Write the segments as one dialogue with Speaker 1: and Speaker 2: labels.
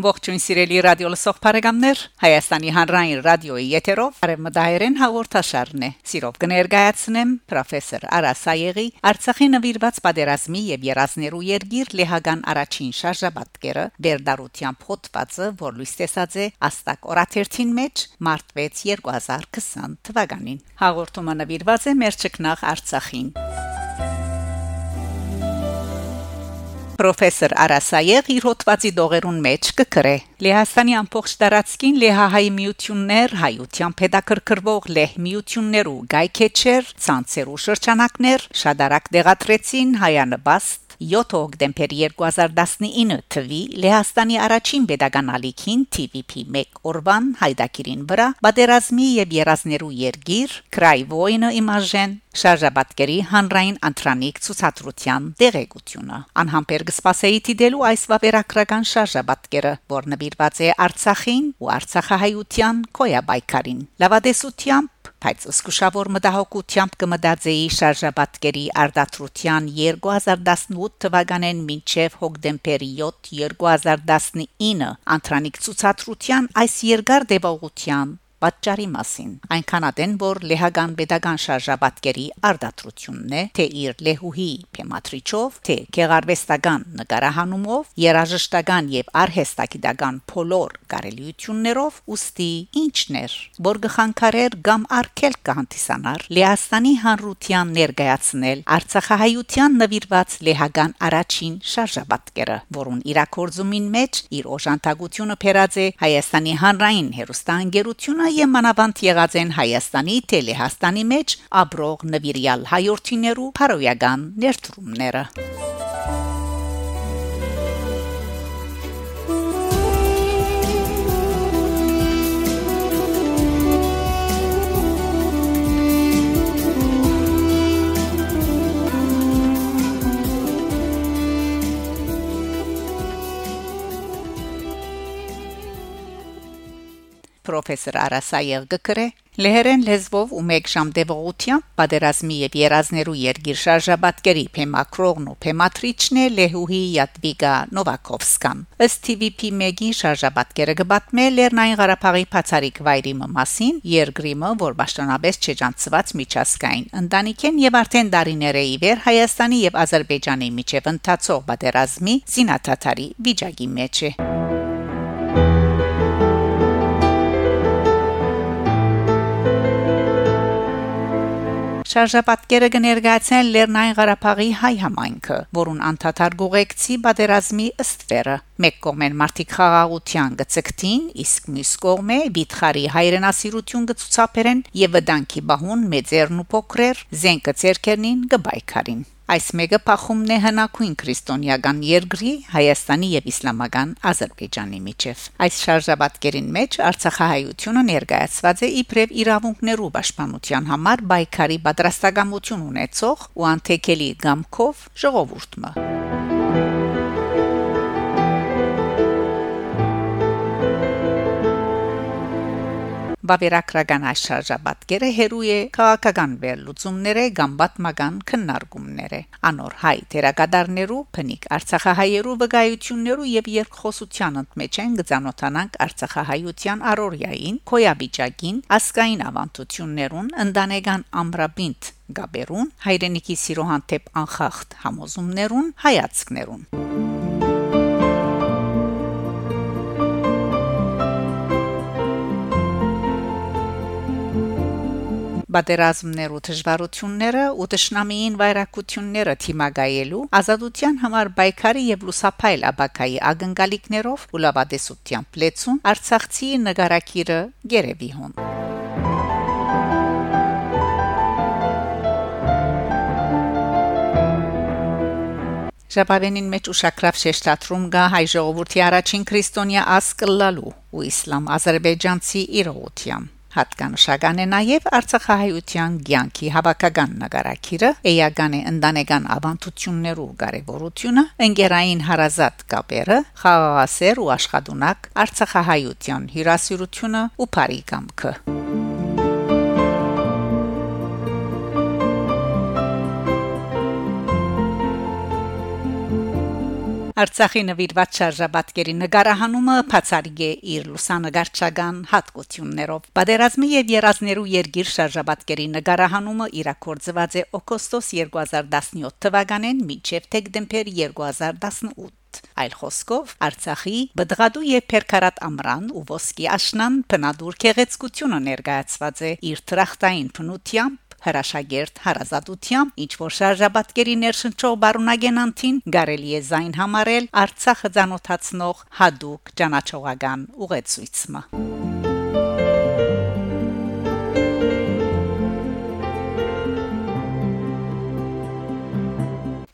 Speaker 1: Ողջույն սիրելի ռադիո լսող բարեկամներ, Հայաստանի հանրային ռադիոյի եթերով արևմտահայերեն հաղորդաշարն է։ Սիրով կներկայացնեմ պրոֆեսոր Արասայեգի Արցախի նվիրված պատերազմի եւ երազներու երգիր լեհական առաջին շարժաբատկերը Բերդարության փոթվածը, որ լույս տեսած է Աստակ օրաթերթին մեջ մարտ 6 2020 թվականին։ Հաղորդումը նվիրված է մեր ճկնաղ Արցախին։ Պրոֆեսոր Արասայեղ իր հոդվածի դողերուն մեջ կգրե Լեհաստանի ամբողջ տարածքին լեհահայ միություններ, հայության pedakrkrvող լեհ միություններ ու գայքեչեր, ցանցեր ու շրջանակներ շադարակ դեղատրեցին հայանբաստ 7 հոկտեմբեր 2019 թվի Լեհաստանի առաջին pedagogan ալիքին TVP1 օրվան հայդակիրին վրա պատերազմի եւ երազներու երգիր Kraivoyno Imagen Շարժաբատկերի հանրային ընտրանիկ ցուցադրության դերեկությունը անհամբեր կսպասեի դիտելու այս վավերագրական շարժաբատկերը որ նվիրված է Արցախին ու Արցախահայության կոյաբայկարին լավադեսությամբ բայց զսկուշավոր մտահոգությամբ կմտածեի շարժաբատկերի արդատրության 2018 թվականին մինչև հոկտեմբերի 7 2019 անտրանիկ ցուցադրության այս երկար դեպողության պատճառի մասին այնքան ադեն որ լեհական pedagogan շարժաբատկերի արդատրությունն է թե իր լեհուհի փեմատրիչով թե քեղարվեստական նկարահանումով երաժշտական եւ արհեստագիտական փոլոր կարելիություններով ուստի ինչներ որ գխանքարեր կամ արկել կհանդիսանար Լեհաստանի հանրության ներկայացնել Արցախահայության նվիրված լեհական առաջին շարժաբատկերը որուն իրակորձումին մեջ իր օժանդակությունը փերած է Հայաստանի հանրային հերոստանգերությունը եւ մանավանդ եղած են Հայաստանի Տելեհաստանի մեջ աբրող նվիրյալ հայորթիներու փարոյական ներդրումները պրոֆեսոր Արասայև գկրե Լեհերեն լեզվով ու մեկ շամ դեպողությամբ պատերազմի եւ երազներու երգիր շարժաբատկերի փեմակրողն ու փեմատրիչն է Լեհուհի Յատվիգա Նովակովսկան ըստ TVP մեգի շարժաբատկերը գբատմե Լեռնային Ղարաբաղի բացարիք վայրի մասին երգրիմը որ պաշտոնապես չեջանցված միջազգային ընտանիքեն եւ արդեն դարիներ է իվեր Հայաստանի եւ Ադրբեջանի միջև ընթացող պատերազմի զինաթաթարի վիճակի մեջ է Շարժապատկերը կներկայացնեն Լեռնային Ղարաբաղի հայ համայնքը, որուն անդադար գողեկցի բادرազմի ըստվերը։ Մեկ կողմեն մարտիկ խաղաղության գծկտին, իսկ մյուս կողմը Բիթխարի հայրենասիրություն գծուցապերեն եւ վտանգի բահուն մեծերն ու փոքրեր, զենքը ցերկերնին գբայքարին։ Այս մեկը փախումն է հնակույն քրիստոնեական երկրի Հայաստանի եւ իսլամական Ադրբեջանի միջև։ Այս շարժաբատկերին մեջ Արցախահայությունը ներկայացված է իբրև իրավունքներու պաշտպանության համար բայկարի պատրաստակամություն ունեցող ու անթեկելի գամքով ժողովուրդը։ Բավերագրական այս շարժաբատկերը հերույ է քաղաքական վերլուծումները կամ պատմական քննարկումները անոր հայ թերակադարներու փնիկ արցախահայերու վկայություններու եւ երկխոսության ընդմեջ են գծանոթանանք արցախահայության առօրյային կոյաբիճակին ասկային ավանդություններուն ընդանեկան ամրաբինտ գաբերուն հայրենիքի սիրո հանդեպ անխախտ համոզումներուն հայացքներուն բادرազմներ ու դժվարությունները ու դժնամիին վայրակությունները թիմագայելու ազատության համար պայքարի եւ լուսափայլ աբակայի ագնկալիքներով ու լավադեսությամբ լեցուն արցախցի նգարակիրը գերեվի հոն Ժապավենին մեջ ուշակրավ շեշտատրում գա հայ ժողովրդի առաջին քրիստոնյա ասկլալու ու իսլամ ազերբայջանցի իրողությամբ Հատկանշական է նաև Արցախահայության ցանկի հավաքական նկարակիրը, էյագանի ընդանեկան ավանդություններու կարևորությունը, ընկերային հարազատ կապերը, խաղաղասեր ու աշխատունակ Արցախահայության հյուրասիրությունը ու բարի կամքը։ Արցախի նվիրված շարժաբատկերի նկարահանումը բացարիգ է իր լուսանգարչական հատկություններով։ Պատերազմի եւ երազներու երգիր շարժաբատկերի նկարահանումը իրակորձված է օգոստոս 2017 թվականին մինչև դեկտեմբեր 2018 Այլ խոսքով Արցախի բդղադու եւ Փերքարատ ամրան ու ոսկի աշնան բնադուր քեղեցկությունը ներկայացված է իր տրախտային փնությամբ հրաշագերտ հարազատությամբ ինչ որ շարժաբատկերի ներշնչող բարունագենանտին գարելի է զայն համարել Արցախը ցանոթացնող հadouk ճանաչողական ուղեցույցը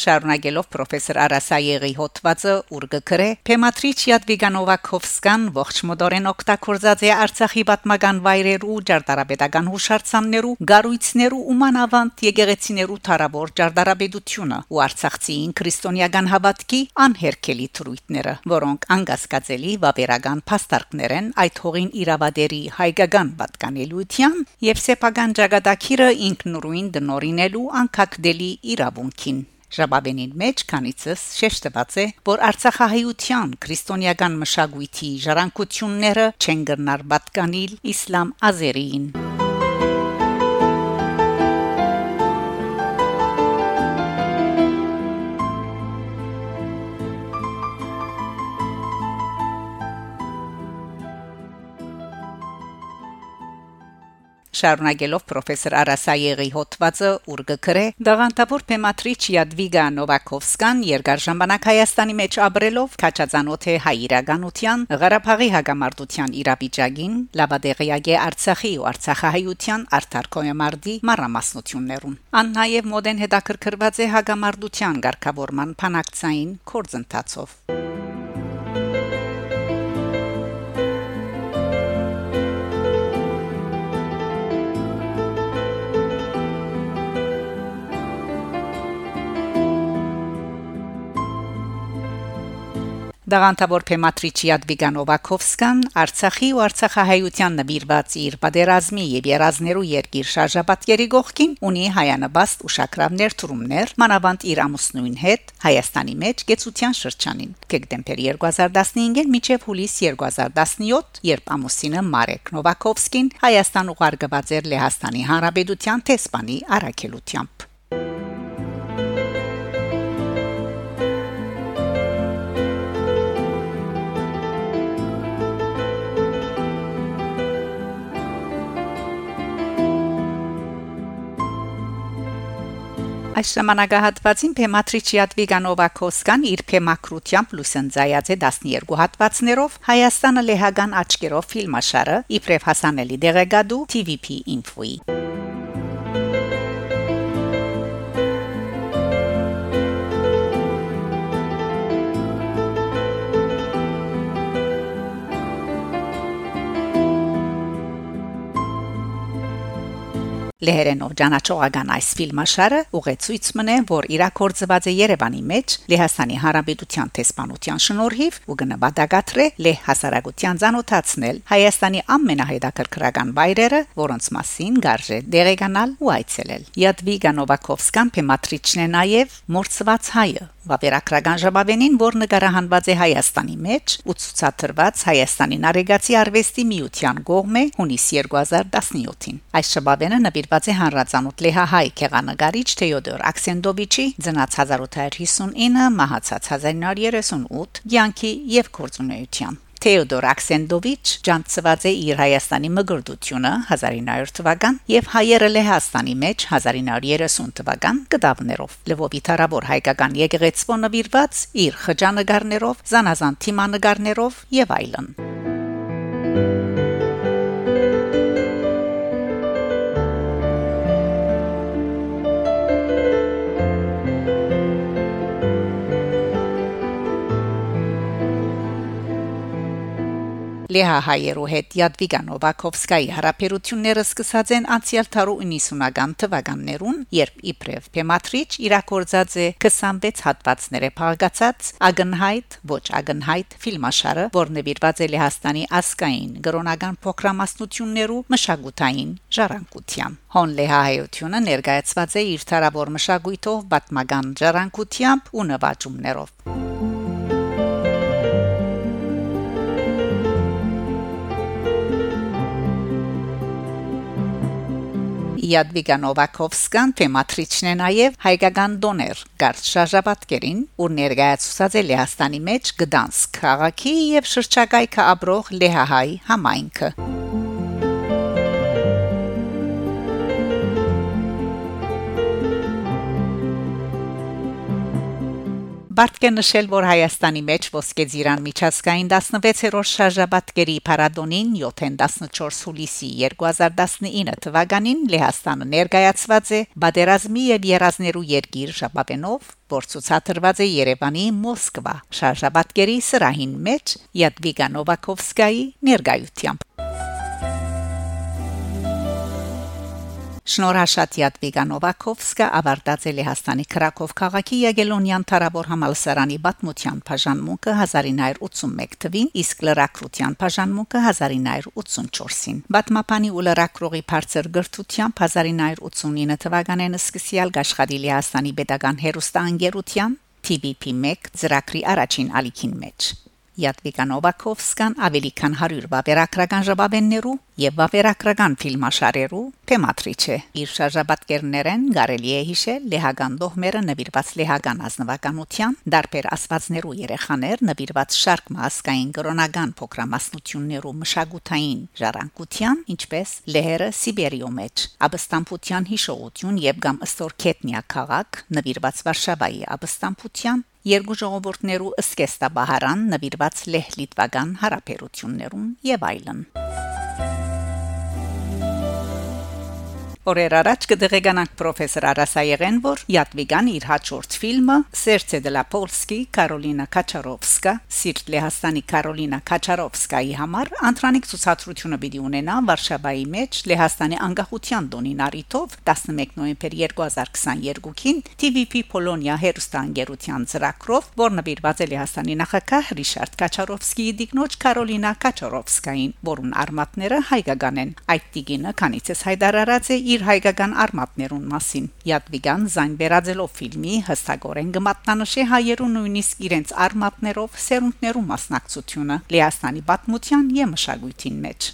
Speaker 1: Շարունակելով պրոֆեսոր Արասայեգի հոդվածը ուրգկրե Փեմատրիչ Յադվիգանովակովսկան ողջ մոդորեն օգտագործած է Արցախի պատմական վայրերու ջարդարապետական հուշարձաններու գառույցներու ու մանավանդ եկեղեցիներու թարավոր ջարդարապետությունը ու Արցախցիին քրիստոնեական հավատքի անհերքելի թրույթները որոնք անկասկածելի վավերական փաստարկներ են այդ հողին իրավադերի հայկական պատկանելիության եւ սեփական ճակատագիրը ինքնուրույն դնորինելու անկակդելի իրավունքին Ժաբաբենին մեջ քանիցս շեշտված է, որ Արցախահայության քրիստոնեական մշակույթի ժառանգությունները չեն գնար պատկանիլ իսլամ ազերին։ Շարունակելով պրոֆեսոր Արասայեգի հոդվածը ուրգկրե դաղանտավոր Պեմատրիչ Յադվիգա Նովակովսկան երկար ժամանակ Հայաստանի մեջ ապրելով քաչածանոթ է հայրականության Ղարաբաղի հագամարտության իրավիճակին լաբադեղիագե Արցախի ու Արցախահայության արտարքոյամարդի մարամասնություններուն ան նաև մոդեն հետաքրքրված է հագամարտության ղեկավարման փանակցային կորձընթացով Դաղանտավոր Փեմատրիչի Ադվիգանովակովսկան Արցախի ու Արցախահայության նվիրված իր պատերազմի եւ երազներու երկիր շարժապատկերի գողքին ունի հայանաբաստ ուշակրավներ թրումներ մանավանդ իր ամուսնուին հետ Հայաստանի մեջ գեցության շրջանին դեկտեմբեր 2015-ին մինչև հուլիս 2017 երբ ամուսինը Մարեկ Նովակովսկին Հայաստան ուղարկված էր Լեհաստանի Հանրապետության տեսփանի առաքելությամբ Այս ժամանակահատվածին Փեմատրիչի Ադվիգանովակոսկան իր Փեմակրությամբ լուսնձայած է 12 հատվածներով Հայաստանը լեհական աչքերով ֆիլմաշարը իբրև հասանելի դեղեկադու TVP Info-ի Լեհերենով ճանաչողական այս ֆիլմաշարը ուղեցույց մնե, որ իրակորձված է Երևանի մեջ Լեհաստանի Հանրապետության տեսփանության շնորհիվ ու գնահատակատրե Լեհ հասարակության ցանոթացնել Հայաստանի ամենահետաքրքրական վայրերը, որոնց մասին գարժե դերեգանալ ու այցելել։ Յադվիգա Նովակովսկան Փեմատրիչն է նաև մորցված հայը, Վավերագրական ժապավենին, որ նկարահանված է Հայաստանի մեջ ու ցուցադրված Հայաստանի Նարեգացի արվեստի միության կողմէ հունիս 2017-ին։ Այս ժապավենը նվիրված է հանրացանոթ լեհահայ քեղանկարիչ Թեոդոր Աքսենդովիչի ծնած 1859 մահացած 1938 յանքի եւ կորձունեության Թեոդոր Աքսենդովիչ ջանցված է իր Հայաստանի մգրդությունը 1900 թվական եւ հայերը Լեհաստանի մեջ 1930 թվական կդավներով Լևովի Թարավոր հայկական եկեղեցու նվիրված իր խճանկարներով, զանազան թիմանկարներով եւ այլն։ Լեհահայերու հետ Յադվիգա Նովակովսկայի հարաբերությունները սկսած են անցյալ տարու 90-ական թվականներուն, երբ իբրև Փեմատրիչ իրակորձած է 26 հատվածները փաղկացած ագնհայտ, ոչ ագնհայտ ֆիլմաշարը, որ նվիրված է Լեհաստանի ասկային գրոնական փոքրամասնություններու մշակութային ժառանգության։ Հոն Լեհահայությունը ներկայացված է իր տարավոր մշակույթով, պատմական ժառանգությամբ ու նվաճումներով։ Յադվիգա Նովակովսկան թեմատրիչն է նաև հայկական դոներ Գարդ Շաժաբատկերին ու ներկայացուցած է Լեհաստանի մեջ Գդանսկ քաղաքի եւ շրջակայքը ապրող Լեհահայ համայնքը Բարդ է նշել, որ Հայաստանի մեջ ոսկե ծիրան միջազգային 16-րդ շարժաբատկերի Փարադոնին 7-14 հուլիսի 2019 թվականին Լեհաստանը ներկայացված է Բադերազմի եւ երազներու երկիր շաբաբենով, որ ցուցադրված է Երևանի Մոսկվա շարժաբատկերի սրահին մեջ Յադվիգա Նովակովսկայի ներկայությամբ։ Շնորհաշատ Յադվիգա Նովակովսկա ավարտած է Լեհաստանի Քրակով քաղաքի Յագելոնյան Թարաբոր համալսարանի բացմության բաժանմունքը 1981 թվին, իսկ լրակրության բաժանմունքը 1984-ին։ Բատմապանի ու լրակրողի բարձր գրթությամբ 1989 թվականին սկսյալ աշխատի Լեհաստանի Պետական հերոստանգերության TVP1 ծրագրի առաջին ալիքին մեջ։ Յատվիկա Նովակովսկան ավելի քան 100 վավերագրական ժապավեններու եւ վավերագրական ֆիլմաշարերու թեմատրիչ է։ Իր շարժաբատկերներեն կարելի է հիշել լեհական դողմերը նվիրված լեհական ազնվականության, դարբեր ասվածներու երեխաներ նվիրված շարք մասկային կրոնական փոքրամասնություններու մշակութային ժառանգության, ինչպես լեհերը Սիբերիո մեջ, աբստամփության հիշողություն եւ կամ Ստորքետնիա քաղաք նվիրված Վարշավայի աբստամփության երկու ժողովուրդներու ըսկեստաբահարան նվիրված լեհ-լիտվական հարաբերություններուն եւ այլն Օրեր առաջ կդեղեկանանք պրոֆեսոր Արասայեղեն, որ Յատվիգան իր հաջորդ ֆիլմը Սերցե դե լա Պոլսկի Կարոլինա Քաչարովսկա Սիրտ Լեհաստանի Կարոլինա Քաչարովսկայի համար անտրանիկ ցուցադրությունը պիտի ունենա Վարշավայի մեջ Լեհաստանի անկախության տոնին առիթով 11 նոյեմբեր 2022-ին TVP Պոլոնիա հերոստանգերության ծրագրով, որ նվիրված է Լեհաստանի նախագահ Ռիշարդ Քաչարովսկիի դիկնոջ Կարոլինա Քաչարովսկային, որուն արմատները հայկական են։ Այդ դիգինը քանիցս հայտարարած է իր հայկական արմատներուն մասին։ Յատվիգան զայն վերածելով ֆիլմի հստակորեն գմատնանշի հայերու նույնիսկ իրենց արմատներով սերունդներու մասնակցությունը Լեհաստանի պատմության եւ մշակույթին մեջ։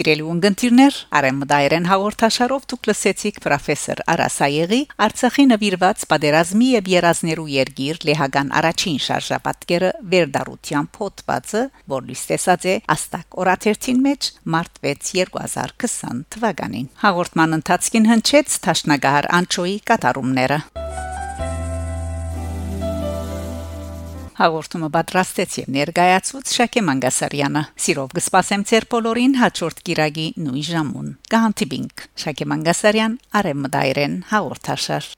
Speaker 1: Սիրելի ունգընտիրներ, Արեմդայերեն հաղորդաշարով դուք լսեցիք պրոֆեսոր Արասայեգի Արցախի նվիրված պատերազմի եւ երազներու երգիր Լեհական առաջին շարժապատկերը վերդարության փոթվածը, որ լիստեսած է Աստակ օրաթերթին մեջ մարտ 6 2020 թվականին։ Հաղորդման ընթացքին հնչեց Թաշնագահար Անչոյի կատարումները։ Հաղորդումը պատրաստեց եւ ներկայացուց Շակե Մանգասարյանը։ Սիրով կսպասեմ ձեր բոլորին հաջորդ կիրագի նույն ժամուն։ Գանտիբինգ Շակե Մանգասարյան, Արեմդայրեն հաղորդաշար։